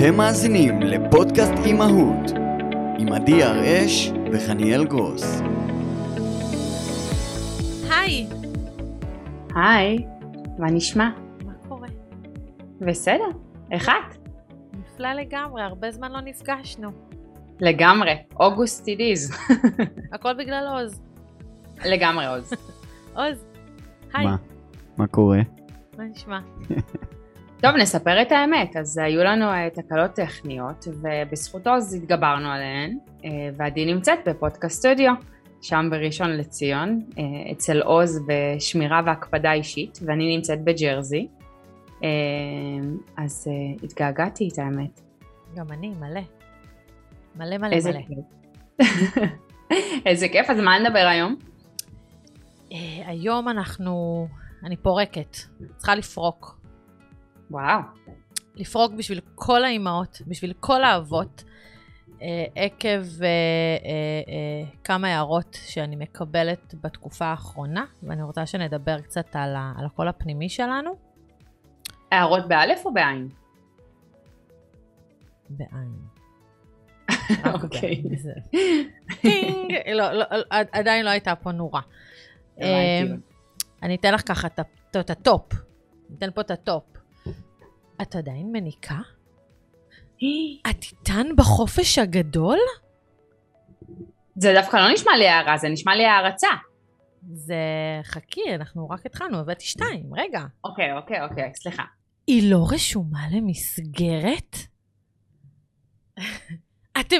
אתם מאזינים לפודקאסט אימהות עם עדי הראש וחניאל גרוס. היי, היי, מה נשמע? מה קורה? בסדר, איך את? נפלא לגמרי, הרבה זמן לא נפגשנו. לגמרי, אוגוסט אידיז. הכל בגלל עוז. לגמרי עוז. עוז, היי, מה? מה קורה? מה נשמע? טוב, נספר את האמת. אז היו לנו אה, תקלות טכניות, ובזכות עוז התגברנו עליהן, אה, ועדי נמצאת בפודקאסט סטודיו, שם בראשון לציון, אה, אצל עוז בשמירה והקפדה אישית, ואני נמצאת בג'רזי. אז התגעגעתי את האמת. גם אני, מלא. מלא מלא איזה מלא. כיף. איזה כיף, אז מה נדבר היום? היום אנחנו, אני פורקת, צריכה לפרוק. וואו. לפרוק בשביל כל האימהות, בשביל כל האבות, אה, עקב אה, אה, אה, כמה הערות שאני מקבלת בתקופה האחרונה, ואני רוצה שנדבר קצת על, ה, על הקול הפנימי שלנו. הערות באלף או בעין? בעין. אוקיי. טינג! לא, לא, עד- עדיין לא הייתה פה נורה. אה, אני אתן לך ככה את הטופ. אני אתן פה את הטופ. את עדיין מניקה? את איתן בחופש הגדול? זה דווקא לא נשמע לי הערה, זה נשמע לי הערצה. זה... חכי, אנחנו רק התחלנו, הבאתי שתיים, רגע. אוקיי, אוקיי, אוקיי, סליחה. היא לא רשומה למסגרת? אתם...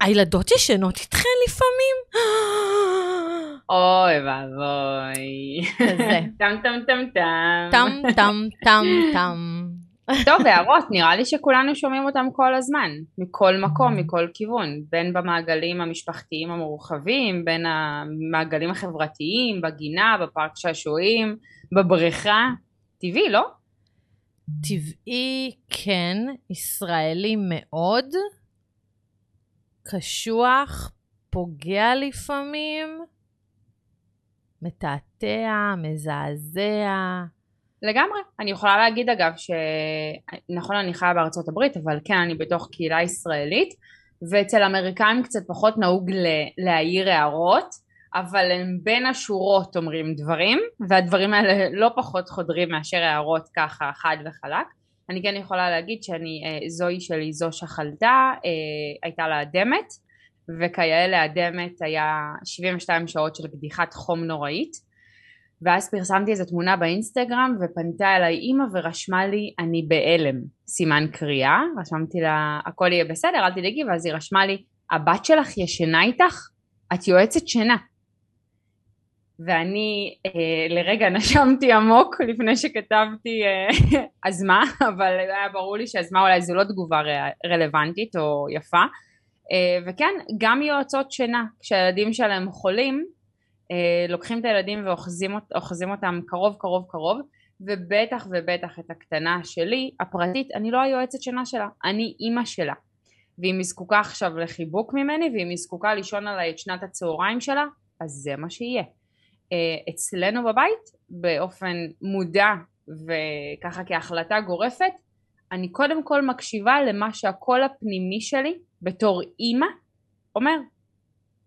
הילדות ישנות איתכן לפעמים? אוי ואבוי. כזה. טם טם טם טם. טם טם טם טם. טוב, הערות, נראה לי שכולנו שומעים אותם כל הזמן. מכל מקום, מכל כיוון. בין במעגלים המשפחתיים המורחבים, בין המעגלים החברתיים, בגינה, בפארק שעשועים, בבריכה. טבעי, לא? טבעי, כן, ישראלי מאוד, קשוח, פוגע לפעמים, מתעתע, מזעזע. לגמרי. אני יכולה להגיד אגב ש... נכון אני חיה בארצות הברית, אבל כן אני בתוך קהילה ישראלית, ואצל אמריקאים קצת פחות נהוג להעיר הערות, אבל הם בין השורות אומרים דברים, והדברים האלה לא פחות חודרים מאשר הערות ככה חד וחלק. אני כן יכולה להגיד שאני, אה, זוהי שלי זו שחלתה, אה, הייתה לה אדמת, וכיאה לאדמת היה 72 שעות של קדיחת חום נוראית. ואז פרסמתי איזו תמונה באינסטגרם ופנתה אליי אימא ורשמה לי אני בהלם סימן קריאה. רשמתי לה הכל יהיה בסדר אל תדאגי ואז היא רשמה לי הבת שלך ישנה איתך? את יועצת שינה ואני אה, לרגע נשמתי עמוק לפני שכתבתי אה, אז מה? אבל היה ברור לי שאז מה אולי זו לא תגובה ר- רלוונטית או יפה. אה, וכן גם יועצות שינה כשהילדים שלהם חולים לוקחים את הילדים ואוחזים אות- אוחזים אותם קרוב קרוב קרוב ובטח ובטח את הקטנה שלי הפרטית אני לא היועצת שינה שלה אני אימא שלה. ואם היא זקוקה עכשיו לחיבוק ממני ואם היא זקוקה לישון עליי את שנת הצהריים שלה אז זה מה שיהיה. אה, אצלנו בבית באופן מודע וככה כהחלטה גורפת אני קודם כל מקשיבה למה שהקול הפנימי שלי בתור אימא אומר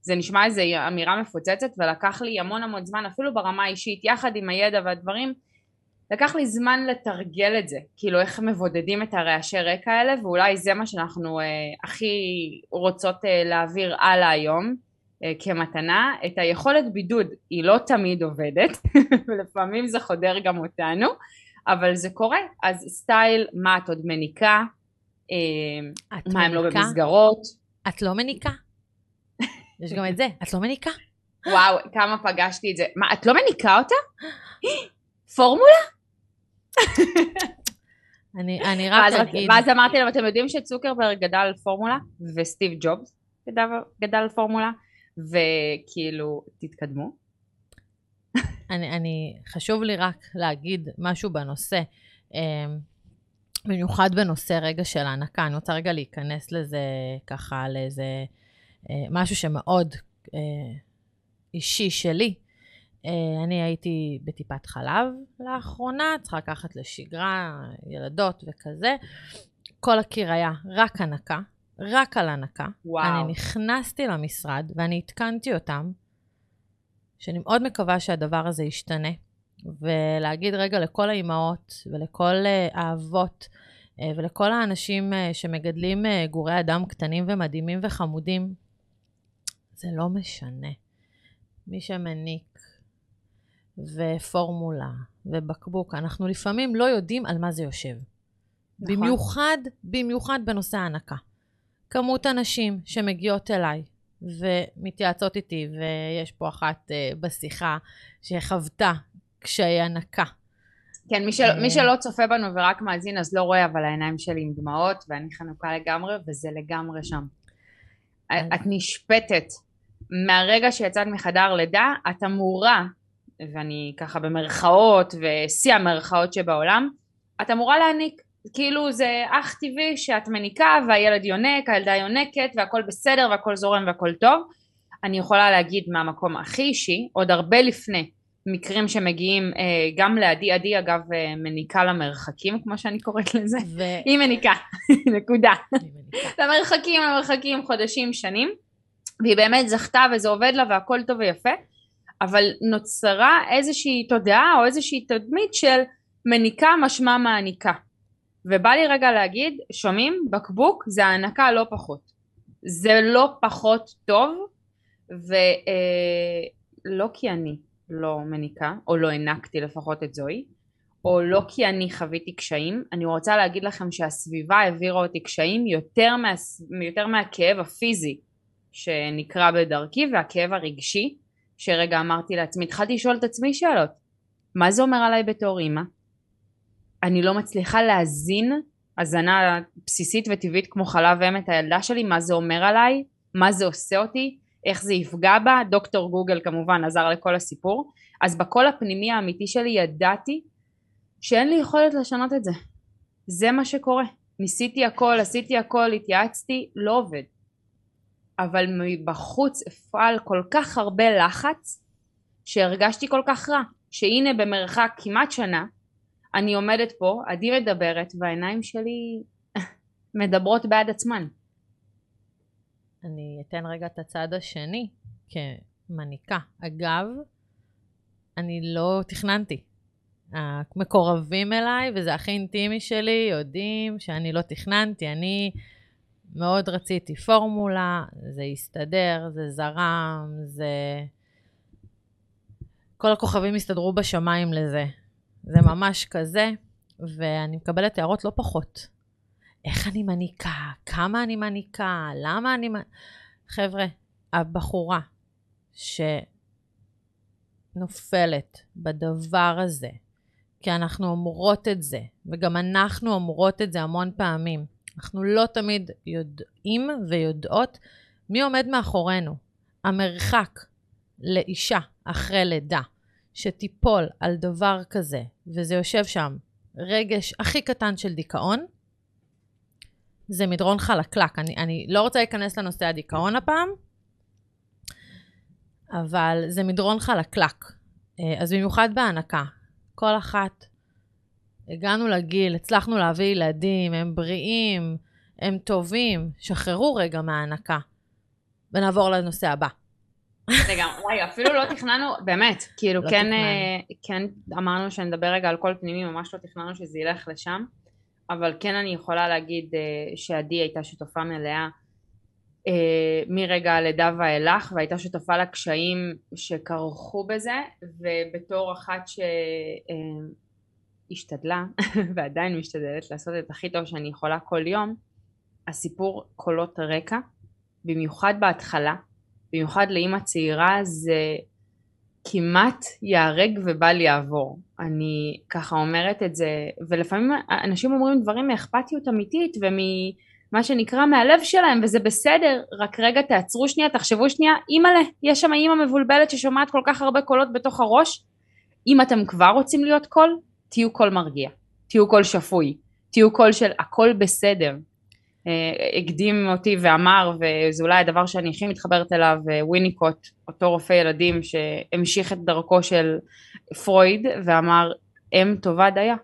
זה נשמע איזו אמירה מפוצצת ולקח לי המון המון זמן אפילו ברמה האישית יחד עם הידע והדברים לקח לי זמן לתרגל את זה. כאילו איך מבודדים את הרעשי רקע האלה ואולי זה מה שאנחנו אה, הכי רוצות אה, להעביר הלאה היום אה, כמתנה. את היכולת בידוד היא לא תמיד עובדת ולפעמים זה חודר גם אותנו אבל זה קורה. אז סטייל מה את עוד מניקה? אה, את מה הם לא מניקה? במסגרות? את לא מניקה? יש גם את זה, את לא מניקה? וואו, כמה פגשתי את זה. מה, את לא מניקה אותה? פורמולה? אני, אני רק ואז, אגיד, ואז אמרתי להם, אתם יודעים שצוקרברג גדל על פורמולה? וסטיב ג'ובס גדל, גדל על פורמולה? וכאילו, תתקדמו. אני, אני, חשוב לי רק להגיד משהו בנושא, אמ, במיוחד בנושא רגע של ההנקה. אני רוצה רגע להיכנס לזה ככה, לאיזה משהו שמאוד אה, אישי שלי. אה, אני הייתי בטיפת חלב לאחרונה, צריכה לקחת לשגרה, ילדות וכזה. כל הקיר היה רק הנקה, רק על הנקה. וואו. אני נכנסתי למשרד ואני עדכנתי אותם, שאני מאוד מקווה שהדבר הזה ישתנה, ולהגיד רגע לכל האימהות ולכל אה, האבות אה, ולכל האנשים אה, שמגדלים אה, גורי אדם קטנים ומדהימים וחמודים, זה לא משנה. מי שמניק ופורמולה ובקבוק, אנחנו לפעמים לא יודעים על מה זה יושב. נכון. במיוחד, במיוחד בנושא ההנקה. כמות הנשים שמגיעות אליי ומתייעצות איתי, ויש פה אחת uh, בשיחה שחוותה קשיי הנקה. כן, מי, של, אה. מי שלא צופה בנו ורק מאזין אז לא רואה, אבל העיניים שלי עם דמעות ואני חנוכה לגמרי וזה לגמרי שם. את נשפטת. מהרגע שיצאת מחדר לידה, את אמורה, ואני ככה במרכאות ושיא המרכאות שבעולם, את אמורה להניק. כאילו זה אך טבעי שאת מניקה והילד יונק, הילדה יונקת והכל בסדר והכל זורם והכל טוב. אני יכולה להגיד מהמקום הכי אישי, עוד הרבה לפני מקרים שמגיעים אה, גם לעדי, עדי אגב אה, מניקה למרחקים כמו שאני קוראת לזה, ו... היא מניקה, נקודה. למרחקים, למרחקים, חודשים, שנים, והיא באמת זכתה וזה עובד לה והכל טוב ויפה, אבל נוצרה איזושהי תודעה או איזושהי תדמית של מניקה משמע מעניקה. ובא לי רגע להגיד, שומעים? בקבוק זה הענקה לא פחות. זה לא פחות טוב, ולא כי אני לא מניקה, או לא הענקתי לפחות את זוהי, או לא כי אני חוויתי קשיים, אני רוצה להגיד לכם שהסביבה העבירה אותי קשיים יותר, מה, יותר מהכאב הפיזי שנקרא בדרכי והכאב הרגשי, שרגע אמרתי לעצמי, התחלתי לשאול את עצמי שאלות, מה זה אומר עליי בתור אימא? אני לא מצליחה להזין הזנה בסיסית וטבעית כמו חלב אם את הילדה שלי, מה זה אומר עליי, מה זה עושה אותי, איך זה יפגע בה, דוקטור גוגל כמובן עזר לכל הסיפור, אז בקול הפנימי האמיתי שלי ידעתי שאין לי יכולת לשנות את זה. זה מה שקורה. ניסיתי הכל, עשיתי הכל, התייעצתי, לא עובד. אבל מבחוץ הפעל כל כך הרבה לחץ, שהרגשתי כל כך רע. שהנה במרחק כמעט שנה, אני עומדת פה, עדי מדברת, והעיניים שלי מדברות בעד עצמן. אני אתן רגע את הצד השני כמניקה. אגב, אני לא תכננתי. המקורבים אליי, וזה הכי אינטימי שלי, יודעים שאני לא תכננתי. אני מאוד רציתי פורמולה, זה הסתדר, זה זרם, זה... כל הכוכבים הסתדרו בשמיים לזה. זה ממש כזה, ואני מקבלת הערות לא פחות. איך אני מניקה? כמה אני מניקה? למה אני... חבר'ה, הבחורה שנופלת בדבר הזה, כי אנחנו אומרות את זה, וגם אנחנו אומרות את זה המון פעמים. אנחנו לא תמיד יודעים ויודעות מי עומד מאחורינו. המרחק לאישה אחרי לידה שתיפול על דבר כזה, וזה יושב שם רגש הכי קטן של דיכאון, זה מדרון חלקלק. אני, אני לא רוצה להיכנס לנושא הדיכאון הפעם, אבל זה מדרון חלקלק. אה, אז במיוחד בהנקה, כל אחת, הגענו לגיל, הצלחנו להביא ילדים, הם בריאים, הם טובים, שחררו רגע מההנקה, ונעבור לנושא הבא. לגמרי, וואי, אפילו לא תכננו, באמת, כאילו לא כן. אה, כן אמרנו שנדבר רגע על כל פנימי, ממש לא תכננו שזה ילך לשם, אבל כן אני יכולה להגיד אה, שעדי הייתה שותפה מלאה אה, מרגע הלידה ואילך, והייתה שותפה לקשיים שכרכו בזה, ובתור אחת שהשתדלה, ועדיין משתדלת לעשות את הכי טוב שאני יכולה כל יום, הסיפור קולות רקע, במיוחד בהתחלה, במיוחד לאימא צעירה זה כמעט ייהרג ובל יעבור. אני ככה אומרת את זה, ולפעמים אנשים אומרים דברים מאכפתיות אמיתית וממה שנקרא מהלב שלהם, וזה בסדר, רק רגע תעצרו שנייה, תחשבו שנייה, אימא'לה, יש שם אימא מבולבלת ששומעת כל כך הרבה קולות בתוך הראש, אם אתם כבר רוצים להיות קול, תהיו קול מרגיע, תהיו קול שפוי, תהיו קול של הכל בסדר. אה, הקדים אותי ואמר, וזה אולי הדבר שאני הכי מתחברת אליו, אה, וויניקוט, אותו רופא ילדים שהמשיך את דרכו של פרויד, ואמר, אם טובה דייה.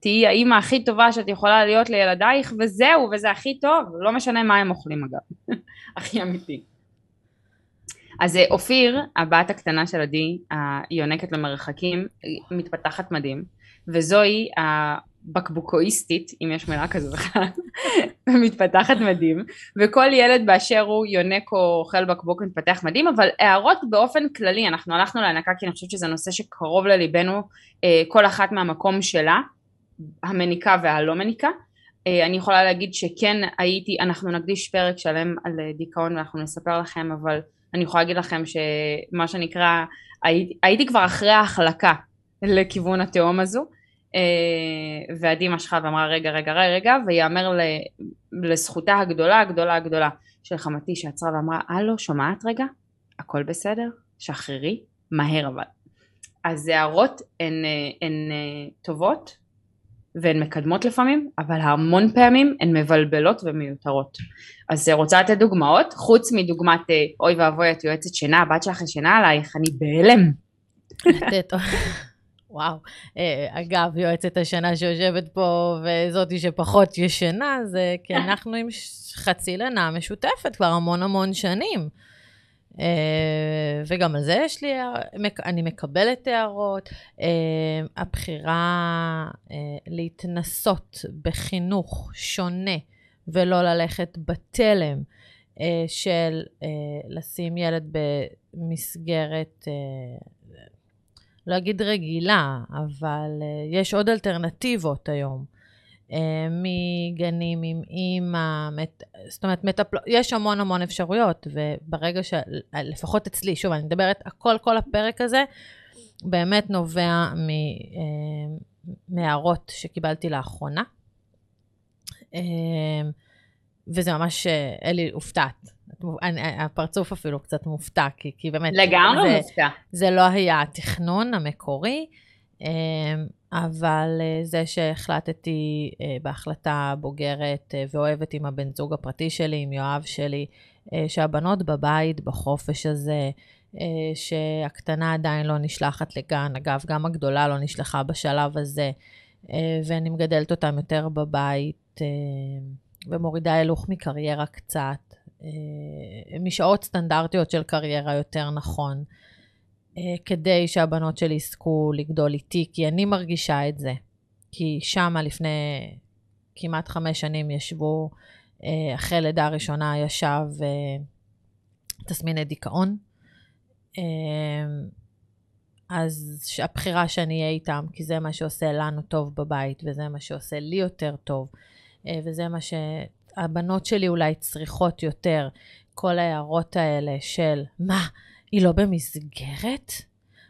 תהיי האימא הכי טובה שאת יכולה להיות לילדייך וזהו וזה הכי טוב לא משנה מה הם אוכלים אגב הכי אמיתי אז אה, אופיר הבת הקטנה של עדי היונקת למרחקים מתפתחת מדהים וזוהי הבקבוקואיסטית אם יש מילה כזו בכלל מתפתחת מדהים וכל ילד באשר הוא יונק או אוכל בקבוק מתפתח מדהים אבל הערות באופן כללי אנחנו הלכנו להנקה כי אני חושבת שזה נושא שקרוב לליבנו אה, כל אחת מהמקום שלה המניקה והלא מניקה. אה, אני יכולה להגיד שכן הייתי, אנחנו נקדיש פרק שלם על אה, דיכאון ואנחנו נספר לכם, אבל אני יכולה להגיד לכם שמה שנקרא, הייתי, הייתי כבר אחרי ההחלקה לכיוון התהום הזו, אה, ועדי משכה ואמרה רגע רגע רגע, ויאמר לזכותה הגדולה הגדולה הגדולה של חמתי שעצרה ואמרה הלו שומעת רגע? הכל בסדר? שחררי? מהר אבל. אז הערות הן, הן, הן טובות והן מקדמות לפעמים, אבל המון פעמים הן מבלבלות ומיותרות. אז אה, רוצה לתת דוגמאות? חוץ מדוגמת אה, אוי ואבוי את יועצת שינה, הבת שלך ישנה עלייך, אני בהלם. וואו. אה, אגב, יועצת השינה שיושבת פה וזאתי שפחות ישנה, זה כי אנחנו עם חצי לינה משותפת כבר המון המון שנים. אה, וגם על זה יש לי, אני מקבלת הערות. אה, הבחירה להתנסות בחינוך שונה ולא ללכת בתלם של לשים ילד במסגרת, לא אגיד רגילה, אבל יש עוד אלטרנטיבות היום. אה, מגנים עם אימא, מת, זאת אומרת, מטפלות, יש המון המון אפשרויות, וברגע ש... לפחות אצלי, שוב, אני מדברת, הכל, כל הפרק הזה, באמת נובע אה, מהערות שקיבלתי לאחרונה. אה, וזה ממש, אלי, הופתעת. הפרצוף אפילו קצת מופתע, כי, כי באמת... לגמרי מופתע. זה לא היה התכנון המקורי. אבל אה, זה שהחלטתי אה, בהחלטה בוגרת אה, ואוהבת עם הבן זוג הפרטי שלי, עם יואב שלי, שהבנות בבית, בחופש הזה, שהקטנה עדיין לא נשלחת לגן, אגב, גם הגדולה לא נשלחה בשלב הזה, ואני מגדלת אותם יותר בבית, ומורידה הילוך מקריירה קצת, משעות סטנדרטיות של קריירה יותר נכון. אה, כדי שהבנות שלי יזכו לגדול איתי, כי אני מרגישה את זה. כי שמה לפני כמעט חמש שנים ישבו, אה, אחרי לידה הראשונה ישב אה, תסמיני דיכאון. אז הבחירה שאני אהיה איתם, כי זה מה שעושה לנו טוב בבית, וזה מה שעושה לי יותר טוב, וזה מה שהבנות שלי אולי צריכות יותר, כל ההערות האלה של, מה, היא לא במסגרת?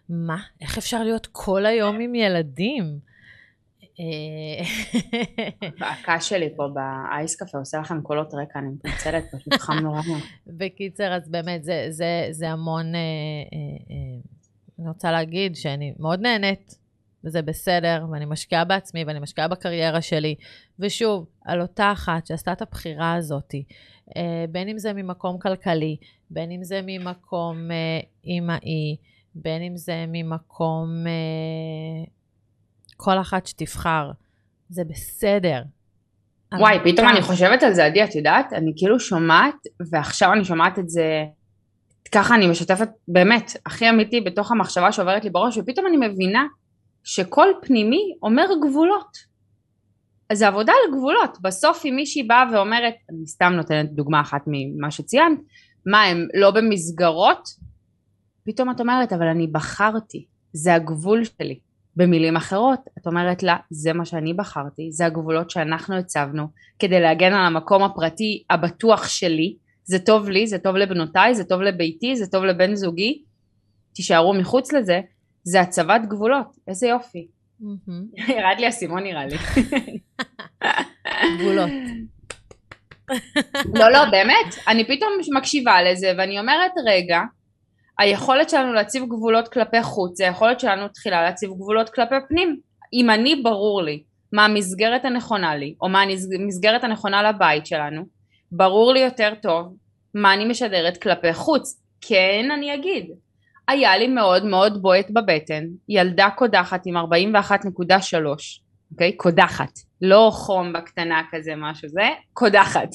מה? איך אפשר להיות כל היום עם ילדים? הקש שלי פה באייס קפה עושה לכם קולות רקע, אני מתנצלת, פשוט חם נורא. בקיצר, אז באמת, זה, זה, זה המון... אה, אה, אה, אני רוצה להגיד שאני מאוד נהנית, וזה בסדר, ואני משקיעה בעצמי, ואני משקיעה בקריירה שלי. ושוב, על אותה אחת שעשתה את הבחירה הזאת, אה, בין אם זה ממקום כלכלי, בין אם זה ממקום אה, אימאי, בין אם זה ממקום אה, כל אחת שתבחר, זה בסדר. וואי, פתאום אני חושבת על זה, עדי, את יודעת? אני כאילו שומעת, ועכשיו אני שומעת את זה, ככה אני משתפת, באמת, הכי אמיתי בתוך המחשבה שעוברת לי בראש, ופתאום אני מבינה שכל פנימי אומר גבולות. אז זה עבודה על גבולות, בסוף אם מישהי באה ואומרת, אני סתם נותנת דוגמה אחת ממה שציינת, מה הם לא במסגרות? פתאום את אומרת, אבל אני בחרתי, זה הגבול שלי. במילים אחרות, את אומרת לה, זה מה שאני בחרתי, זה הגבולות שאנחנו הצבנו, כדי להגן על המקום הפרטי הבטוח שלי, זה טוב לי, זה טוב לבנותיי, זה טוב לביתי, זה טוב לבן זוגי, תישארו מחוץ לזה, זה הצבת גבולות, איזה יופי. ירד לי אסימון נראה לי. גבולות. לא, לא, באמת, אני פתאום מקשיבה לזה ואני אומרת, רגע, היכולת שלנו להציב גבולות כלפי חוץ, זה היכולת שלנו תחילה להציב גבולות כלפי פנים. אם אני ברור לי מה המסגרת הנכונה לי, או מה המסגרת הנכונה לבית שלנו, ברור לי יותר טוב מה אני משדרת כלפי חוץ. כן, אני אגיד, היה לי מאוד מאוד בועט בבטן, ילדה קודחת עם 41.3, אוקיי? קודחת. לא חום בקטנה כזה משהו זה, קודחת.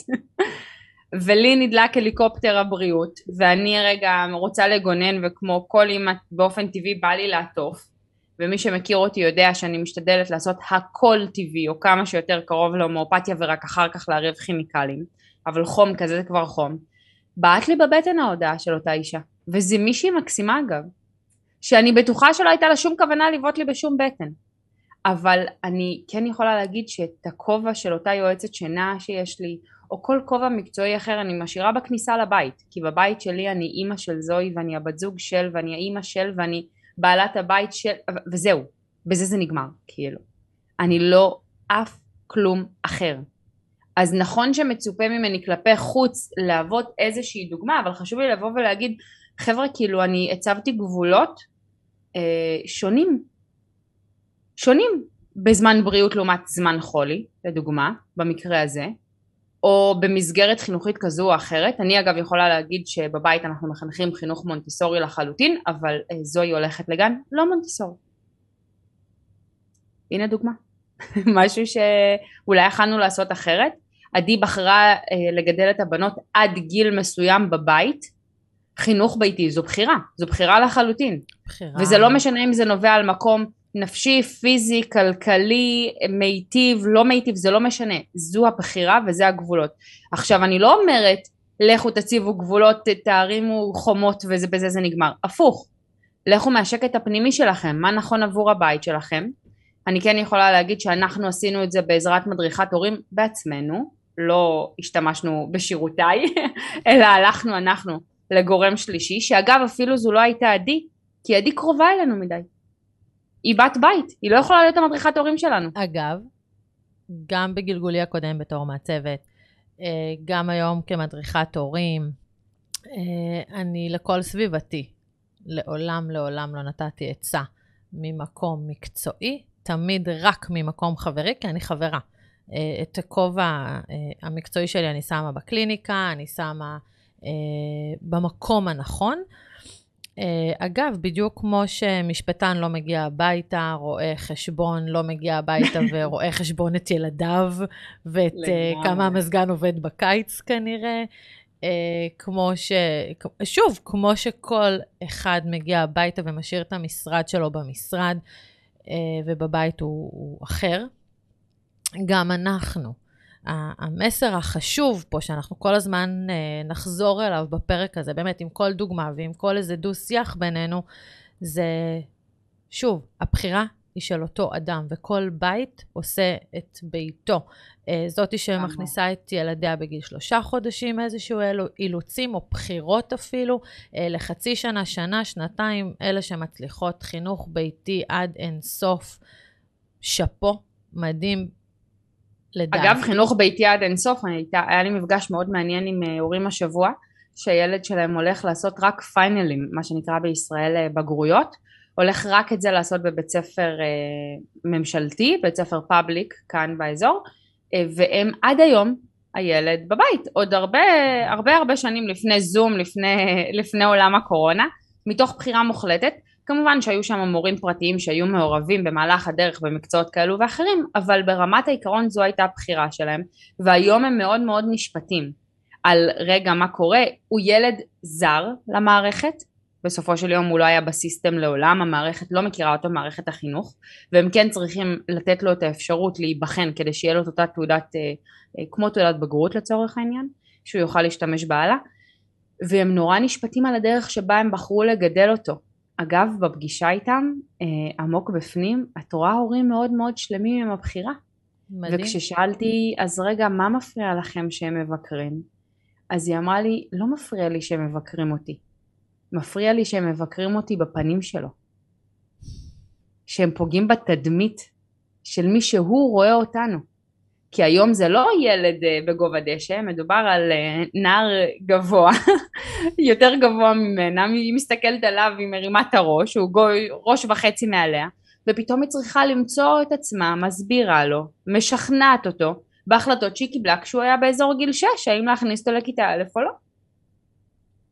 ולי נדלק הליקופטר הבריאות, ואני רגע רוצה לגונן וכמו כל אימא באופן טבעי בא לי לעטוף, ומי שמכיר אותי יודע שאני משתדלת לעשות הכל טבעי או כמה שיותר קרוב להומואפתיה ורק אחר כך לערב כימיקלים, אבל חום כזה זה כבר חום. בעט לי בבטן ההודעה של אותה אישה, וזה מישהי מקסימה אגב, שאני בטוחה שלא הייתה לה שום כוונה לבעוט לי בשום בטן. אבל אני כן יכולה להגיד שאת הכובע של אותה יועצת שינה שיש לי, או כל כובע מקצועי אחר אני משאירה בכניסה לבית, כי בבית שלי אני אימא של זוהי ואני הבת זוג של ואני האימא של ואני בעלת הבית של, וזהו, בזה זה נגמר, כאילו. אני לא אף כלום אחר. אז נכון שמצופה ממני כלפי חוץ להוות איזושהי דוגמה, אבל חשוב לי לבוא ולהגיד, חבר'ה, כאילו אני הצבתי גבולות אה, שונים. שונים בזמן בריאות לעומת זמן חולי, לדוגמה, במקרה הזה, או במסגרת חינוכית כזו או אחרת. אני אגב יכולה להגיד שבבית אנחנו מחנכים חינוך מונטסורי לחלוטין, אבל אה, זוהי הולכת לגן לא מונטסורי. הנה דוגמה. משהו שאולי יכלנו לעשות אחרת. עדי בחרה אה, לגדל את הבנות עד גיל מסוים בבית. חינוך ביתי זו בחירה, זו בחירה לחלוטין. בחירה. וזה לא משנה אם זה נובע על מקום נפשי, פיזי, כלכלי, מיטיב, לא מיטיב, זה לא משנה, זו הבחירה וזה הגבולות. עכשיו אני לא אומרת לכו תציבו גבולות, תערימו חומות ובזה זה נגמר, הפוך, לכו מהשקט הפנימי שלכם, מה נכון עבור הבית שלכם. אני כן יכולה להגיד שאנחנו עשינו את זה בעזרת מדריכת הורים בעצמנו, לא השתמשנו בשירותיי, אלא הלכנו אנחנו לגורם שלישי, שאגב אפילו זו לא הייתה עדי, כי עדי קרובה אלינו מדי. היא בת בית, היא לא יכולה להיות המדריכת הורים שלנו. אגב, גם בגלגולי הקודם בתור מעצבת, אה, גם היום כמדריכת הורים, אה, אני לכל סביבתי, לעולם לעולם לא נתתי עצה ממקום מקצועי, תמיד רק ממקום חברי, כי אני חברה. אה, את הכובע המקצועי שלי אני שמה בקליניקה, אני שמה במקום הנכון. אה, אגב, בדיוק כמו שמשפטן לא מגיע הביתה, רואה חשבון לא מגיע הביתה ורואה חשבון את ילדיו, ואת uh, כמה המזגן עובד בקיץ כנראה. כמו ש... שוב, כמו שכל אחד מגיע הביתה ומשאיר את המשרד שלו במשרד, ובבית הוא, הוא אחר, גם אנחנו. המסר החשוב פה, שאנחנו כל הזמן אה, נחזור אליו בפרק הזה, באמת עם כל דוגמה ועם כל איזה דו-שיח בינינו, זה, שוב, הבחירה היא של אותו אדם, וכל בית עושה את ביתו. אה, זאתי שמכניסה את ילדיה בגיל שלושה חודשים, איזשהו אלו, אילוצים או בחירות אפילו, אה, לחצי שנה, שנה, שנתיים, אלה שמצליחות חינוך ביתי עד אין סוף. שאפו, מדהים, לדעתי. אגב, חינוך ביתי עד אינסוף, היה לי מפגש מאוד מעניין עם אה, הורים השבוע, שהילד שלהם הולך לעשות רק פיינלים, מה שנקרא בישראל אה, בגרויות, הולך רק את זה לעשות בבית ספר אה, ממשלתי, בית ספר פאבליק כאן באזור, והם עד היום הילד בבית, עוד הרבה הרבה הרבה שנים לפני זום, לפני, לפני עולם הקורונה, מתוך בחירה מוחלטת, כמובן שהיו שם מורים פרטיים שהיו מעורבים במהלך הדרך במקצועות כאלו ואחרים, אבל ברמת העיקרון זו הייתה הבחירה שלהם, והיום הם מאוד מאוד נשפטים על רגע מה קורה, הוא ילד זר למערכת, בסופו של יום הוא לא היה בסיסטם לעולם, המערכת לא מכירה אותו, מערכת החינוך, והם כן צריכים לתת לו את האפשרות להיבחן כדי שיהיה לו את אותה תעודת, אה, אה, כמו תעודת בגרות לצורך העניין, שהוא יוכל להשתמש בה הלאה, והם נורא נשפטים על הדרך שבה הם בחרו לגדל אותו, אגב, בפגישה איתם, אה, עמוק בפנים, את רואה הורים מאוד מאוד שלמים עם הבחירה. מדהים. וכששאלתי, אז רגע, מה מפריע לכם שהם מבקרים? אז היא אמרה לי, לא מפריע לי שהם מבקרים אותי. מפריע לי שהם מבקרים אותי בפנים שלו. שהם פוגעים בתדמית של מי שהוא רואה אותנו. כי היום זה לא ילד אה, בגובה דשא, מדובר על אה, נער גבוה, יותר גבוה ממנה, היא מסתכלת עליו, היא מרימה את הראש, הוא גוי, ראש וחצי מעליה, ופתאום היא צריכה למצוא את עצמה, מסבירה לו, משכנעת אותו, בהחלטות שהיא קיבלה כשהוא היה באזור גיל 6, האם להכניס אותו לכיתה א' או לא.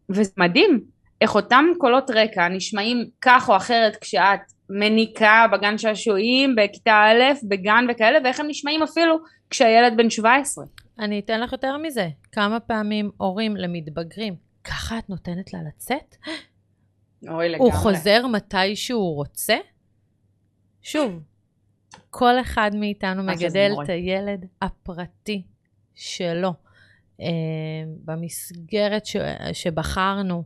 וזה מדהים, איך אותם קולות רקע נשמעים כך או אחרת כשאת מניקה בגן שעשועים, בכיתה א', בגן וכאלה, ואיך הם נשמעים אפילו כשהילד בן 17. אני אתן לך יותר מזה. כמה פעמים הורים למתבגרים, ככה את נותנת לה לצאת? אוי, לגמרי. הוא חוזר מתי שהוא רוצה? שוב, כל אחד מאיתנו מגדל. את הילד הפרטי שלו. אה, במסגרת ש, שבחרנו,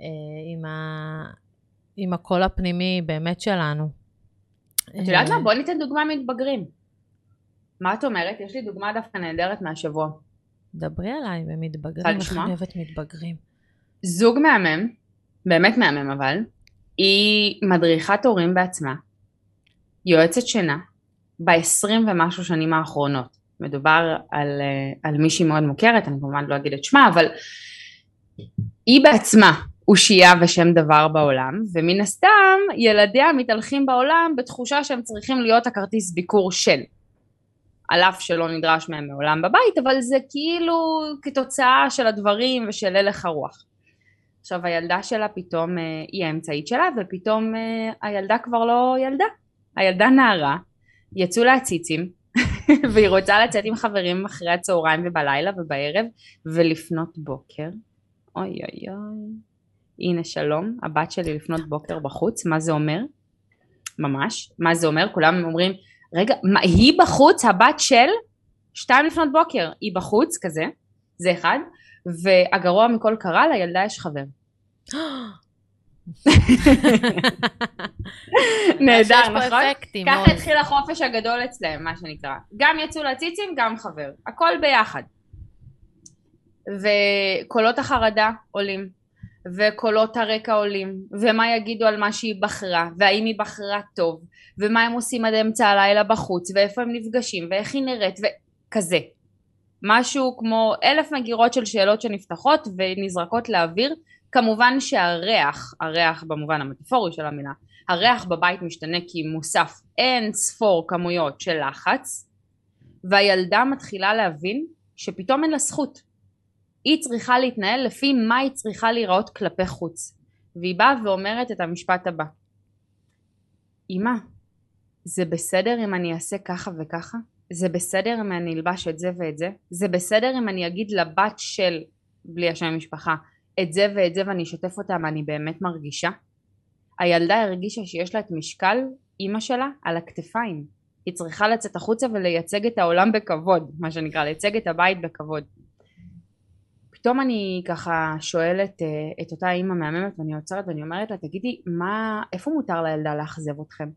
אה, עם, ה, עם הקול הפנימי באמת שלנו. את יודעת אה, מה? בואי ניתן דוגמה מתבגרים. מה את אומרת? יש לי דוגמה דווקא נהדרת מהשבוע. דברי עליי במתבגרים, איך? אני אוהבת מתבגרים. זוג מהמם, באמת מהמם אבל, היא מדריכת הורים בעצמה, יועצת שינה, ב-20 ומשהו שנים האחרונות. מדובר על, אה, על מישהי מאוד מוכרת, אני כמובן לא אגיד את שמה, אבל היא בעצמה אושייה ושם דבר בעולם, ומן הסתם ילדיה מתהלכים בעולם בתחושה שהם צריכים להיות הכרטיס ביקור של. על אף שלא נדרש מהם מעולם בבית, אבל זה כאילו כתוצאה של הדברים ושל הלך הרוח. עכשיו הילדה שלה פתאום, אה, היא האמצעית שלה, ופתאום אה, הילדה כבר לא ילדה. הילדה נערה, יצאו לה הציצים, והיא רוצה לצאת עם חברים אחרי הצהריים ובלילה ובערב, ולפנות בוקר. אוי אוי אוי. הנה שלום, הבת שלי לפנות בוקר בחוץ, מה זה אומר? ממש. מה זה אומר? כולם אומרים, רגע, מה, היא בחוץ, הבת של? שתיים לפנות בוקר, היא בחוץ, כזה, זה אחד, והגרוע מכל קרה, לילדה יש חבר. נהדר, נכון? ככה. התחיל החופש הגדול אצלם, מה שנקרא. גם יצאו לציצים, גם חבר. הכל ביחד. וקולות החרדה עולים, וקולות הרקע עולים, ומה יגידו על מה שהיא בחרה, והאם היא בחרה טוב, ומה הם עושים עד אמצע הלילה בחוץ, ואיפה הם נפגשים, ואיך היא נראית, וכזה. משהו כמו אלף מגירות של שאלות שנפתחות ונזרקות לאוויר. כמובן שהריח, הריח במובן המטאפורי של המילה, הריח בבית משתנה כי מוסף אין ספור כמויות של לחץ, והילדה מתחילה להבין שפתאום אין לה זכות. היא צריכה להתנהל לפי מה היא צריכה להיראות כלפי חוץ. והיא באה ואומרת את המשפט הבא: אמא, זה בסדר אם אני אעשה ככה וככה? זה בסדר אם אני אלבש את זה ואת זה? זה בסדר אם אני אגיד לבת של, בלי השם משפחה, את זה ואת זה ואני אשתף אותה מה אני באמת מרגישה? הילדה הרגישה שיש לה את משקל אימא שלה על הכתפיים. היא צריכה לצאת החוצה ולייצג את העולם בכבוד, מה שנקרא, לייצג את הבית בכבוד. פתאום אני ככה שואלת אה, את אותה אימא מהממת ואני עוצרת ואני אומרת לה, תגידי, מה, איפה מותר לילדה לאכזב אתכם?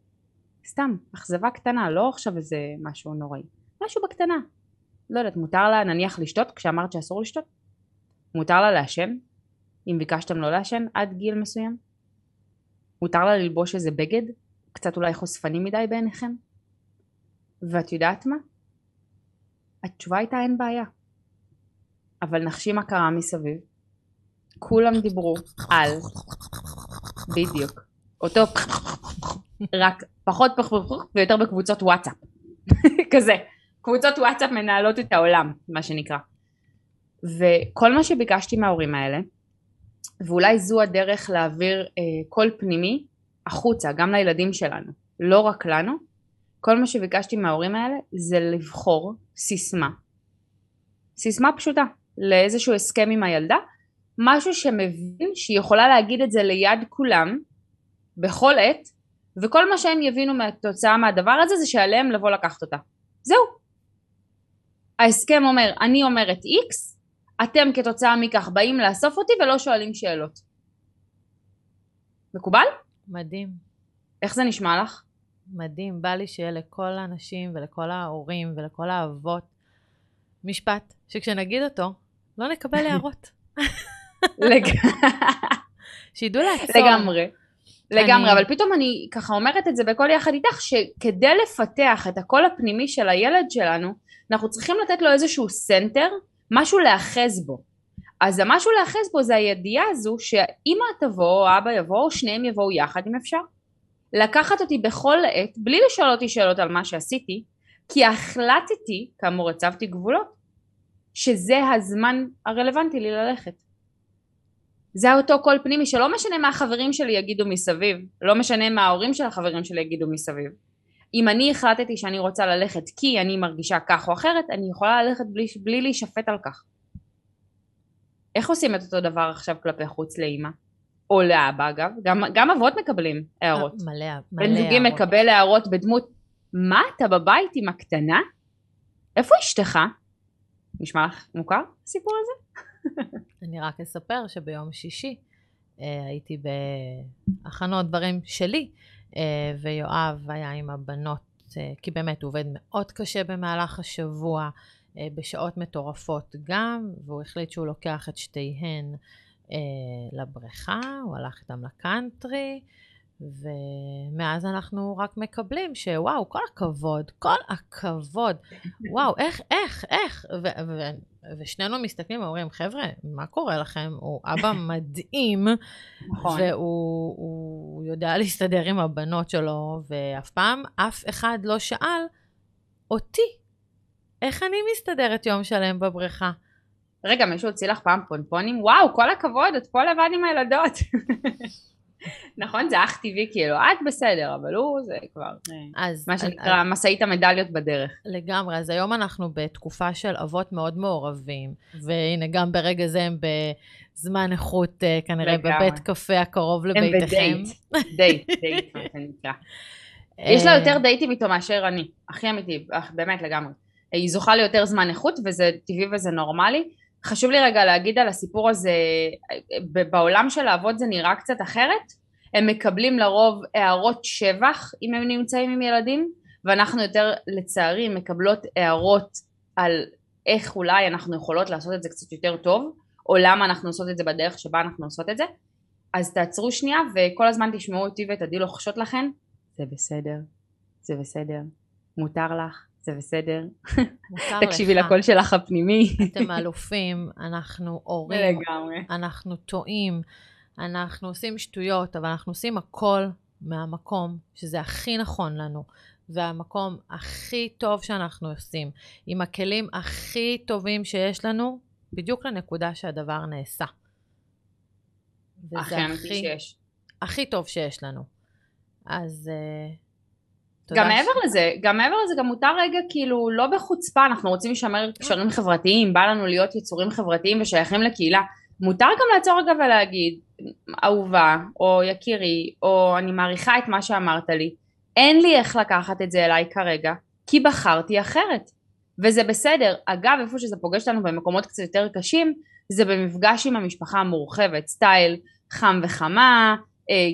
סתם, אכזבה קטנה, לא עכשיו איזה משהו נוראי. משהו בקטנה. לא יודעת, מותר לה נניח לשתות כשאמרת שאסור לשתות? מותר לה לעשן? אם ביקשתם לא לעשן עד גיל מסוים? מותר לה ללבוש איזה בגד? קצת אולי חושפני מדי בעיניכם? ואת יודעת מה? התשובה הייתה אין בעיה. אבל נחשי מה קרה מסביב. כולם דיברו על, בדיוק, אותו רק פחות פחות ויותר בקבוצות וואטסאפ. כזה. קבוצות וואטסאפ מנהלות את העולם, מה שנקרא. וכל מה שביקשתי מההורים האלה, ואולי זו הדרך להעביר אה, קול פנימי החוצה, גם לילדים שלנו, לא רק לנו, כל מה שביקשתי מההורים האלה זה לבחור סיסמה. סיסמה פשוטה, לאיזשהו הסכם עם הילדה, משהו שמבין שהיא יכולה להגיד את זה ליד כולם, בכל עת, וכל מה שהם יבינו מהתוצאה מהדבר הזה זה שעליהם לבוא לקחת אותה. זהו. ההסכם אומר, אני אומרת X, אתם כתוצאה מכך באים לאסוף אותי ולא שואלים שאלות. מקובל? מדהים, איך זה נשמע לך? מדהים. בא לי שיהיה לכל האנשים ולכל ההורים ולכל האבות משפט שכשנגיד אותו, לא נקבל הערות. שידעו לעצור. לגמרי. לגמרי, אני- אבל פתאום אני ככה אומרת את זה בקול יחד איתך, שכדי לפתח את הקול הפנימי של הילד שלנו, אנחנו צריכים לתת לו איזשהו center, משהו להאחז בו. אז המשהו להאחז בו זה הידיעה הזו שאמא תבוא או אבא יבוא או שניהם יבואו יחד אם אפשר. לקחת אותי בכל עת, בלי לשאול אותי שאלות על מה שעשיתי, כי החלטתי, כאמור הצבתי גבולות, שזה הזמן הרלוונטי לי ללכת. זה אותו קול פנימי שלא משנה מה החברים שלי יגידו מסביב, לא משנה מה ההורים של החברים שלי יגידו מסביב. אם אני החלטתי שאני רוצה ללכת כי אני מרגישה כך או אחרת, אני יכולה ללכת בלי, בלי להישפט על כך. איך עושים את אותו דבר עכשיו כלפי חוץ לאימא? או לאבא אגב, גם, גם אבות מקבלים הערות. מלא, מלא בן זוגי הערות. מקבל הערות בדמות, מה אתה בבית עם הקטנה? איפה אשתך? נשמע לך מוכר הסיפור הזה? אני רק אספר שביום שישי אה, הייתי בהכנות דברים שלי, אה, ויואב היה עם הבנות, אה, כי באמת הוא עובד מאוד קשה במהלך השבוע, אה, בשעות מטורפות גם, והוא החליט שהוא לוקח את שתיהן אה, לבריכה, הוא הלך איתם לקאנטרי, ומאז אנחנו רק מקבלים שוואו, כל הכבוד, כל הכבוד, וואו, איך, איך, איך, ו- ו- ושנינו מסתכלים ואומרים, חבר'ה, מה קורה לכם? הוא אבא מדהים, נכון. והוא הוא יודע להסתדר עם הבנות שלו, ואף פעם אף אחד לא שאל אותי, איך אני מסתדרת יום שלם בבריכה? רגע, מישהו הוציא לך פעם פונפונים? וואו, כל הכבוד, את פה לבד עם הילדות. נכון, זה אך טבעי כאילו, את בסדר, אבל הוא זה כבר, אה, אז, מה אז- שנקרא, משאית המדליות בדרך. לגמרי, אז היום אנחנו בתקופה של אבות מאוד מעורבים, והנה גם ברגע זה הם בזמן איכות אה, כנראה לגמרי. בבית קפה הקרוב הם לביתכם. בדייט, דייט, דייט, מה שנקרא. אה, יש לה יותר דייטים איתו מאשר אני, הכי אמיתי, באמת לגמרי. היא זוכה ליותר זמן איכות וזה טבעי וזה נורמלי. חשוב לי רגע להגיד על הסיפור הזה, בעולם של האבות זה נראה קצת אחרת, הם מקבלים לרוב הערות שבח אם הם נמצאים עם ילדים, ואנחנו יותר לצערי מקבלות הערות על איך אולי אנחנו יכולות לעשות את זה קצת יותר טוב, או למה אנחנו עושות את זה בדרך שבה אנחנו עושות את זה. אז תעצרו שנייה וכל הזמן תשמעו אותי ואת עדי לוחשות לכן, זה בסדר, זה בסדר, מותר לך, זה בסדר, תקשיבי. לקול שלך הפנימי. אתם אלופים, אנחנו הורים, לגמרי. אנחנו טועים, אנחנו עושים שטויות, אבל אנחנו עושים הכל מהמקום שזה הכי נכון לנו, והמקום הכי טוב שאנחנו עושים, עם הכלים הכי טובים שיש לנו, בדיוק לנקודה שהדבר נעשה. וזה הכי שיש. הכי טוב שיש לנו. אז uh, גם מעבר לזה, גם מעבר לזה, גם מותר רגע כאילו לא בחוצפה, אנחנו רוצים לשמר קשרים חברתיים, בא לנו להיות יצורים חברתיים ושייכים לקהילה. מותר גם לעצור רגע ולהגיד, אהובה, או יקירי, או אני מעריכה את מה שאמרת לי, אין לי איך לקחת את זה אליי כרגע, כי בחרתי אחרת. וזה בסדר. אגב, איפה שזה פוגש אותנו במקומות קצת יותר קשים, זה במפגש עם המשפחה המורחבת, סטייל חם וחמה,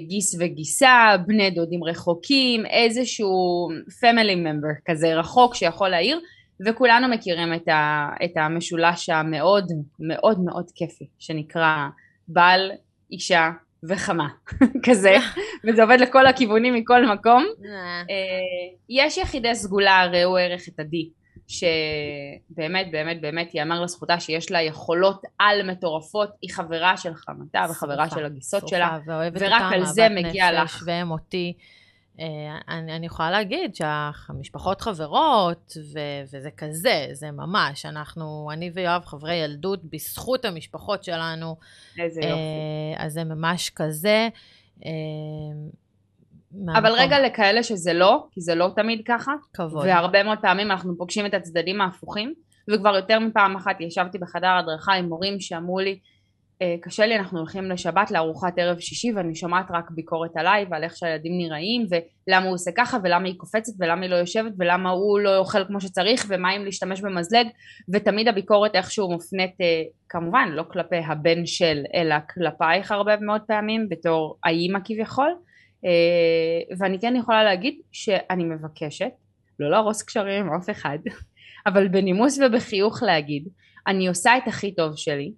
גיס וגיסה, בני דודים רחוקים, איזשהו family member כזה רחוק שיכול להעיר, וכולנו מכירים את, ה, את המשולש המאוד מאוד מאוד כיפי, שנקרא בעל, אישה וחמה, כזה, וזה עובד לכל הכיוונים מכל מקום. אה, אה, יש יחידי סגולה, ראו ערך את עדי, שבאמת באמת באמת ייאמר לזכותה שיש לה יכולות על מטורפות, היא חברה של חמתה וחברה של הגיסות שלה, ורק על זה מגיע לך. אותי. אה, אני, אני יכולה להגיד שהמשפחות חברות, ו, וזה כזה, זה ממש. אנחנו, אני ויואב חברי ילדות, בזכות המשפחות שלנו, איזה יופי. אה, אז זה ממש כזה. אבל רגע לכאלה שזה לא, כי זה לא תמיד ככה, כבוד. והרבה מאוד פעמים אנחנו פוגשים את הצדדים ההפוכים, וכבר יותר מפעם אחת ישבתי בחדר הדרכה עם מורים שאמרו לי, "אה, קשה לי, אנחנו הולכים לשבת לארוחת ערב שישי ואני שומעת רק ביקורת עליי ועל איך שהילדים נראים ולמה הוא עושה ככה ולמה היא קופצת ולמה היא לא יושבת ולמה הוא לא אוכל כמו שצריך ומה אם להשתמש במזלג? ותמיד הביקורת איכשהו מופנית אה, כמובן לא כלפי הבן של אלא כלפייך הרבה מאוד פעמים בתור האימא כביכול ואני כן יכולה להגיד שאני מבקשת לא להרוס קשרים עם אף אחד אבל בנימוס ובחיוך להגיד אני עושה את הכי טוב שלי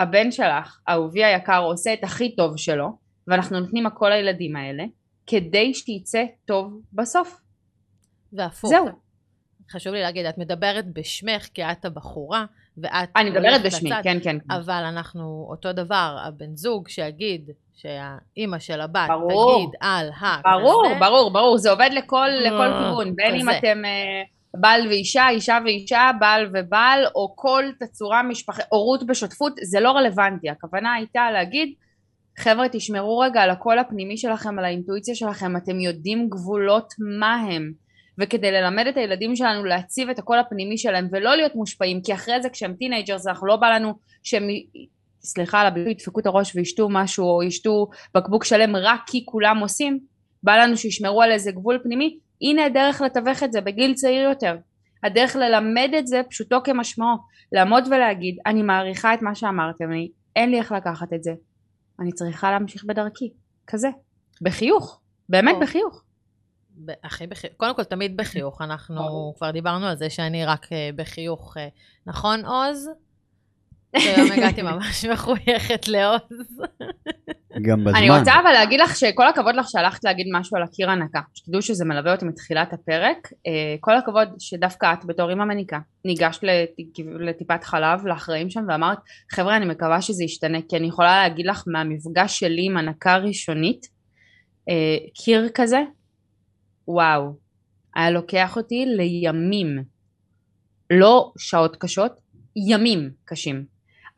הבן שלך, אהובי היקר, עושה את הכי טוב שלו, ואנחנו נותנים הכל לילדים האלה, כדי שיצא טוב בסוף. והפוך. זהו. חשוב לי להגיד, את מדברת בשמך כי את הבחורה, ואת אני מדברת בשמי, לצד, כן, כן. כן. אבל אנחנו אותו דבר, הבן זוג שיגיד שהאימא של הבת ברור. תגיד על ה... ברור, כזה, ברור, ברור, זה עובד לכל, לכל אה, כיוון, בין אם כזה. אתם אה, בעל ואישה, אישה ואישה, בעל ובעל, או כל תצורה משפחת, הורות בשותפות, זה לא רלוונטי. הכוונה הייתה להגיד, חבר'ה תשמרו רגע על הקול הפנימי שלכם, על האינטואיציה שלכם, אתם יודעים גבולות מה הם. וכדי ללמד את הילדים שלנו להציב את הקול הפנימי שלהם ולא להיות מושפעים, כי אחרי זה כשהם teenagers אנחנו לא בא לנו שהם, סליחה על הביטוי, ידפקו את הראש וישתו משהו או ישתו בקבוק שלם רק כי כולם עושים, בא לנו שישמרו על איזה גבול פנימי, הנה הדרך לתווך את זה בגיל צעיר יותר. הדרך ללמד את זה פשוטו כמשמעו, לעמוד ולהגיד אני מעריכה את מה שאמרתם לי, אין לי איך לקחת את זה, אני צריכה להמשיך בדרכי, כזה, בחיוך, באמת או. בחיוך. הכי בחיוך, קודם כל תמיד בחיוך, אנחנו כבר דיברנו על זה שאני רק אה, בחיוך, אה, נכון עוז? היום הגעתי ממש מחויכת לעוז. גם בזמן. אני רוצה אבל להגיד לך שכל הכבוד לך שהלכת להגיד משהו על הקיר הנקה. שתדעו שזה מלווה אותי מתחילת הפרק. אה, כל הכבוד שדווקא את בתור אימא מניקה ניגשת לטיפת חלב לאחראים שם ואמרת חבר'ה אני מקווה שזה ישתנה כי אני יכולה להגיד לך מהמפגש שלי עם הנקה ראשונית קיר כזה וואו, היה לוקח אותי לימים, לא שעות קשות, ימים קשים.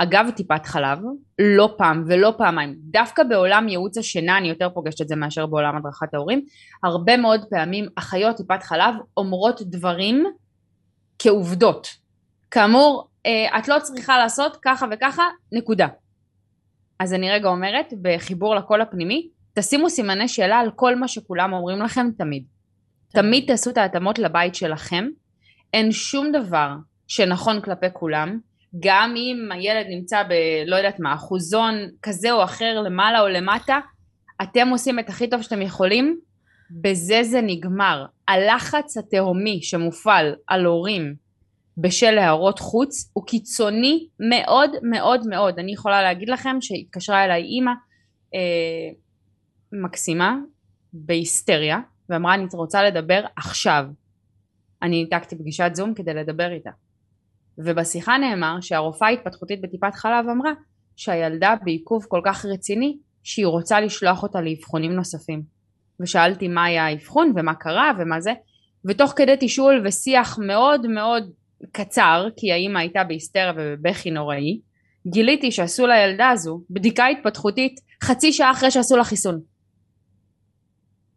אגב טיפת חלב, לא פעם ולא פעמיים, דווקא בעולם ייעוץ השינה אני יותר פוגשת את זה מאשר בעולם הדרכת ההורים, הרבה מאוד פעמים אחיות טיפת חלב אומרות דברים כעובדות. כאמור, אה, את לא צריכה לעשות ככה וככה, נקודה. אז אני רגע אומרת, בחיבור לקול הפנימי, תשימו סימני שאלה על כל מה שכולם אומרים לכם תמיד. תמיד תעשו את ההתאמות לבית שלכם. אין שום דבר שנכון כלפי כולם. גם אם הילד נמצא ב... לא יודעת מה, אחוזון כזה או אחר למעלה או למטה, אתם עושים את הכי טוב שאתם יכולים, בזה זה נגמר. הלחץ התהומי שמופעל על הורים בשל הערות חוץ הוא קיצוני מאוד מאוד מאוד. אני יכולה להגיד לכם שהתקשרה אליי אימא אה, מקסימה בהיסטריה ואמרה אני רוצה לדבר עכשיו. אני ניתקתי פגישת זום כדי לדבר איתה. ובשיחה נאמר שהרופאה ההתפתחותית בטיפת חלב אמרה שהילדה בעיכוב כל כך רציני שהיא רוצה לשלוח אותה לאבחונים נוספים. ושאלתי מה היה האבחון ומה קרה ומה זה, ותוך כדי תשאול ושיח מאוד מאוד קצר, כי האימא הייתה בהיסטריה ובבכי נוראי, גיליתי שעשו לילדה הזו בדיקה התפתחותית חצי שעה אחרי שעשו לה חיסון.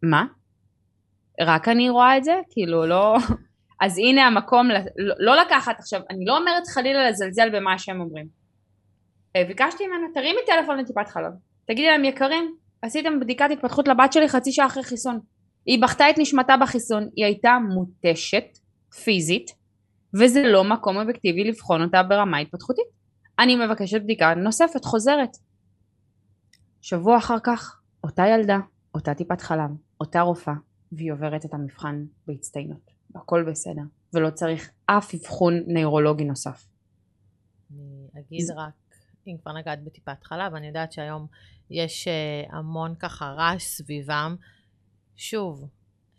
מה? רק אני רואה את זה? כאילו לא... אז הנה המקום לא, לא לקחת עכשיו, אני לא אומרת חלילה לזלזל במה שהם אומרים. אה, ביקשתי ממנה תרימי טלפון לטיפת חלב, תגידי להם יקרים, עשיתם בדיקת התפתחות לבת שלי חצי שעה אחרי חיסון. היא בכתה את נשמתה בחיסון, היא הייתה מותשת פיזית, וזה לא מקום אובייקטיבי לבחון אותה ברמה התפתחותית. אני מבקשת בדיקה נוספת, חוזרת. שבוע אחר כך, אותה ילדה, אותה טיפת חלב, אותה רופאה, והיא עוברת את המבחן בהצטיינות. הכל בסדר, ולא צריך אף אבחון נוירולוגי נוסף. אני אגיד. רק, אם כבר נגעת בטיפת חלב, אני יודעת שהיום יש uh, המון ככה רעש סביבם. שוב,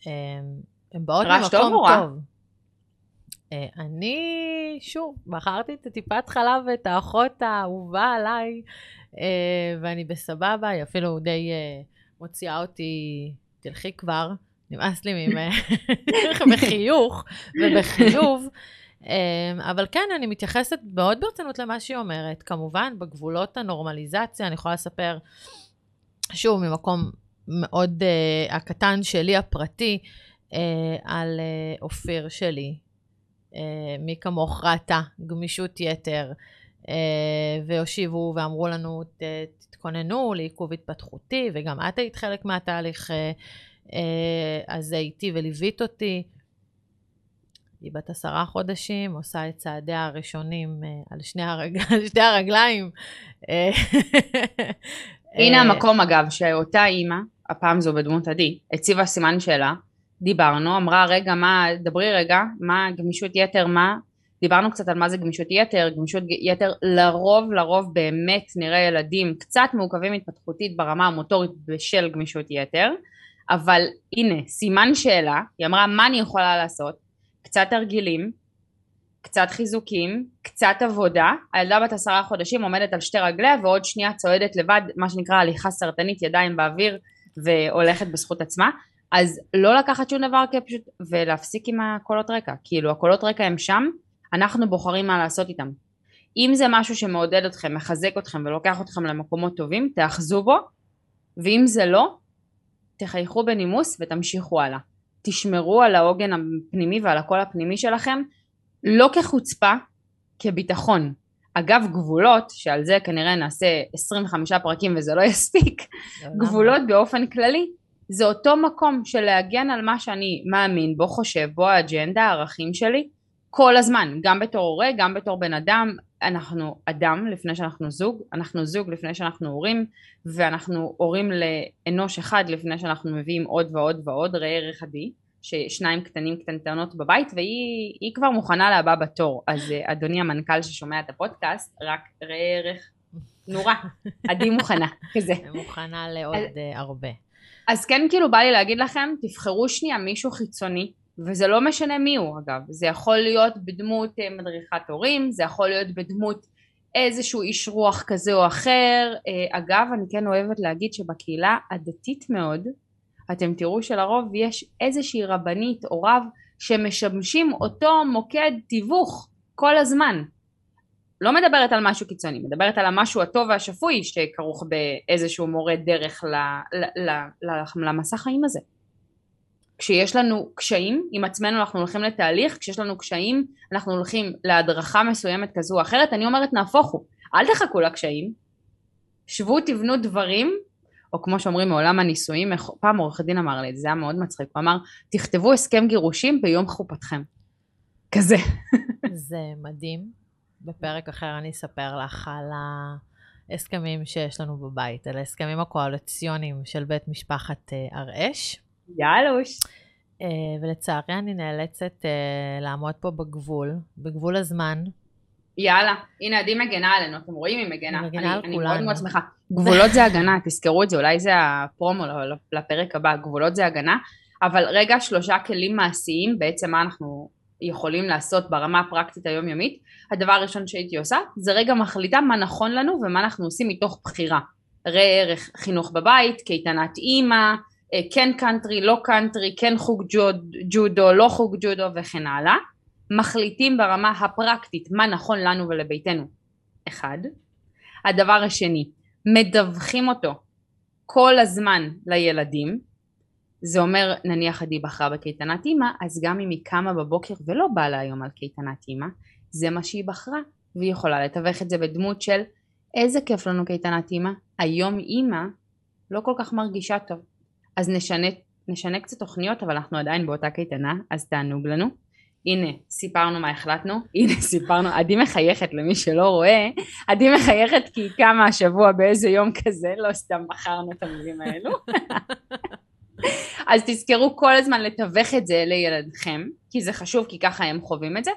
um, הם באות ממקום טוב. או רע? Uh, אני, שוב, בחרתי את הטיפת חלב ואת האחות האהובה עליי, ואני בסבבה, היא אפילו די מוציאה אותי, תלכי כבר. נמאס לי בחיוך ובחיוב. אמ, אבל כן, אני מתייחסת מאוד ברצינות למה שהיא אומרת. כמובן, בגבולות הנורמליזציה, אני יכולה לספר, שוב, ממקום מאוד uh, הקטן שלי, הפרטי, uh, על uh, אופיר שלי. Uh, מי כמוך ראתה, גמישות יתר, uh, והושיבו ואמרו לנו, תתכוננו לעיכוב התפתחותי, וגם את היית חלק מהתהליך. Uh, אה, אז איתי וליווית אותי. היא בת עשרה חודשים, עושה את צעדיה הראשונים אה, על שני, הרג... על שני הרגליים. אה, הנה המקום אגב, שאותה אימא, הפעם זו בדמות עדי, הציבה סימן שאלה, דיברנו, אמרה רגע מה, דברי רגע, מה גמישות יתר, מה, דיברנו קצת על מה זה גמישות יתר, גמישות יתר לרוב לרוב באמת נראה ילדים קצת מעוכבים התפתחותית ברמה המוטורית בשל גמישות יתר, אבל הנה, סימן שאלה, היא אמרה מה אני יכולה לעשות? קצת תרגילים, קצת חיזוקים, קצת עבודה, הילדה בת עשרה חודשים עומדת על שתי רגליה ועוד שנייה צועדת לבד, מה שנקרא הליכה סרטנית, ידיים באוויר והולכת בזכות עצמה, אז לא לקחת שום דבר כפשוט, ולהפסיק עם הקולות רקע. כאילו, הקולות רקע הם שם, אנחנו בוחרים מה לעשות איתם. אם זה משהו שמעודד אתכם, מחזק אתכם ולוקח אתכם למקומות טובים, תאחזו בו, ואם זה לא, תחייכו בנימוס ותמשיכו הלאה. תשמרו על העוגן הפנימי ועל הקול הפנימי שלכם, לא כחוצפה, כביטחון. אגב גבולות, שעל זה כנראה נעשה 25 פרקים וזה לא יספיק, גבולות באופן כללי, זה אותו מקום של להגן על מה שאני מאמין בו, חושב בו, האג'נדה, הערכים שלי, כל הזמן, גם בתור הורה, גם בתור בן אדם, אנחנו אדם לפני שאנחנו זוג, אנחנו זוג לפני שאנחנו הורים, ואנחנו הורים לאנוש אחד לפני שאנחנו מביאים עוד ועוד ועוד, ראה ערך עדי, ששניים קטנים קטנטנות בבית, והיא כבר מוכנה לבא בתור. אז אה, אדוני המנכ"ל ששומע את הפודקאסט, רק ראה ערך נורא, עדי מוכנה, כזה. מוכנה לעוד אה, הרבה. אז כן כאילו בא לי להגיד לכם, תבחרו שנייה מישהו חיצוני וזה לא משנה מי הוא אגב, זה יכול להיות בדמות אה, מדריכת הורים, זה יכול להיות בדמות איזשהו איש רוח כזה או אחר. אה, אגב, אני כן אוהבת להגיד שבקהילה הדתית מאוד, אתם תראו שלרוב יש איזושהי רבנית או רב שמשמשים אותו מוקד תיווך כל הזמן. לא מדברת על משהו קיצוני, מדברת על המשהו הטוב והשפוי שכרוך באיזשהו מורה דרך למסע חיים הזה. כשיש לנו קשיים עם עצמנו אנחנו הולכים לתהליך, כשיש לנו קשיים אנחנו הולכים להדרכה מסוימת כזו או אחרת, אני אומרת נהפוך הוא, אל תחכו לקשיים, שבו תבנו דברים, או כמו שאומרים מעולם הנישואים, פעם עורך דין אמר לי, זה היה מאוד מצחיק, הוא אמר תכתבו הסכם גירושים ביום חופתכם, כזה. זה מדהים, בפרק אחר אני אספר לך על ההסכמים שיש לנו בבית, על ההסכמים הקואליציוניים של בית משפחת אה, הראש. יאלוש. Uh, ולצערי אני נאלצת uh, לעמוד פה בגבול, בגבול הזמן. יאללה, הנה עדי מגנה עלינו, אתם רואים היא מגנה. היא מגנה אני, על כולנו. אני מאוד מאוד שמחה. גבולות זה הגנה, תזכרו את זה, אולי זה הפרומו לפרק הבא, גבולות זה הגנה. אבל רגע, שלושה כלים מעשיים, בעצם מה אנחנו יכולים לעשות ברמה הפרקטית היומיומית. הדבר הראשון שהייתי עושה, זה רגע מחליטה מה נכון לנו ומה אנחנו עושים מתוך בחירה. ראה ערך חינוך בבית, קייטנת אימא, אה, כן קאנטרי, לא קאנטרי, כן חוג ג'ודו, לא חוג ג'ודו וכן הלאה, מחליטים ברמה הפרקטית מה נכון לנו ולביתנו, אחד. הדבר השני, מדווחים אותו כל הזמן לילדים, זה אומר נניח עדי בחרה בקייטנת אימא, אז גם אם היא קמה בבוקר ולא באה לה היום על קייטנת אימא, זה מה שהיא בחרה, והיא יכולה לתווך את זה בדמות של איזה כיף לנו קייטנת אימא, היום אימא לא כל כך מרגישה טוב, אז נשנה, נשנה קצת תוכניות אבל אנחנו עדיין באותה קייטנה אז תענוג לנו. הנה סיפרנו מה החלטנו. הנה סיפרנו עדי מחייכת למי שלא רואה. עדי מחייכת כי היא קמה השבוע באיזה יום כזה לא סתם בחרנו את המילים האלו. אז תזכרו כל הזמן לתווך את זה לילדכם כי זה חשוב כי ככה הם חווים את זה.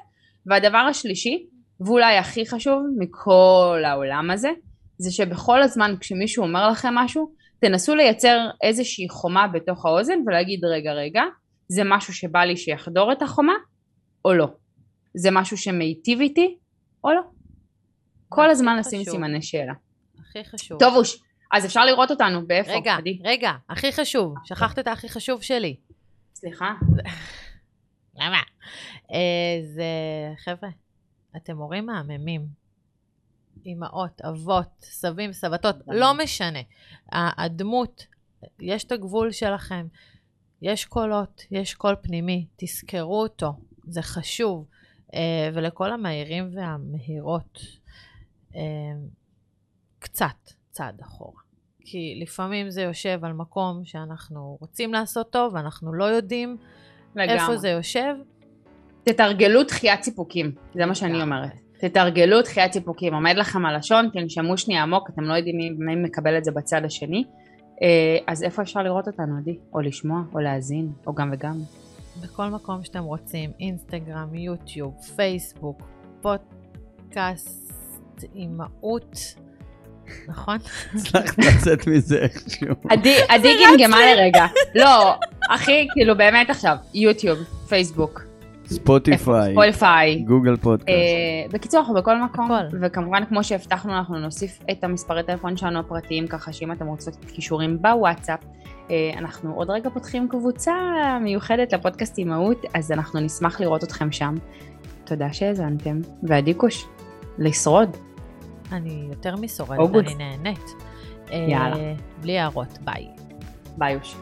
והדבר השלישי ואולי הכי חשוב מכל העולם הזה זה שבכל הזמן כשמישהו אומר לכם משהו תנסו לייצר איזושהי חומה בתוך האוזן ולהגיד רגע רגע זה משהו שבא לי שיחדור את החומה או לא? זה משהו שמיטיב איתי או לא? כל הזמן לשים סימני שאלה. הכי חשוב. טוב אוש אז אפשר לראות אותנו באיפה? רגע עדי? רגע הכי חשוב. שכחת את הכי חשוב שלי. סליחה. למה? אה, זה חבר'ה אתם הורים מהממים אימהות, אבות, סבים, סבתות, לא משנה. הדמות, יש את הגבול שלכם, יש קולות, יש קול פנימי, תזכרו אותו, זה חשוב. אה, ולכל המהירים והמהירות, אה, קצת צעד אחורה. כי לפעמים זה יושב על מקום שאנחנו רוצים לעשות טוב, ואנחנו לא יודעים לגמרי. איפה זה יושב. תתרגלו דחיית סיפוקים, זה מה שאני אומרת. תתרגלו דחיית סיפוקים, עומד לכם הלשון, תנשמו שנייה עמוק, אתם לא יודעים מי, מקבל את זה בצד השני. אה, אז איפה אפשר לראות אותנו, עדי? או לשמוע, או להאזין, או גם וגם? בכל מקום שאתם רוצים, אינסטגרם, יוטיוב, פייסבוק, פודקאסט, אימהות, נכון? הצלחת לצאת מזה איכשהו. עדי גמגמה לרגע. לא, אחי, כאילו באמת עכשיו, יוטיוב, פייסבוק, ספוטיפיי, ספוטיפיי, גוגל פודקאסט. בקיצור אנחנו בכל מקום, הכל. וכמובן כמו שהבטחנו אנחנו נוסיף את המספרי טלפון שלנו הפרטיים ככה שאם אתם רוצות קישורים בוואטסאפ אה, אנחנו עוד רגע פותחים קבוצה מיוחדת לפודקאסט אימהות, אז אנחנו נשמח לראות אתכם שם. תודה שהאזנתם, ועדי קוש, לשרוד. אני יותר משורדת. אני נהנית. יאללה. אה, בלי הערות, ביי. ביי אוש.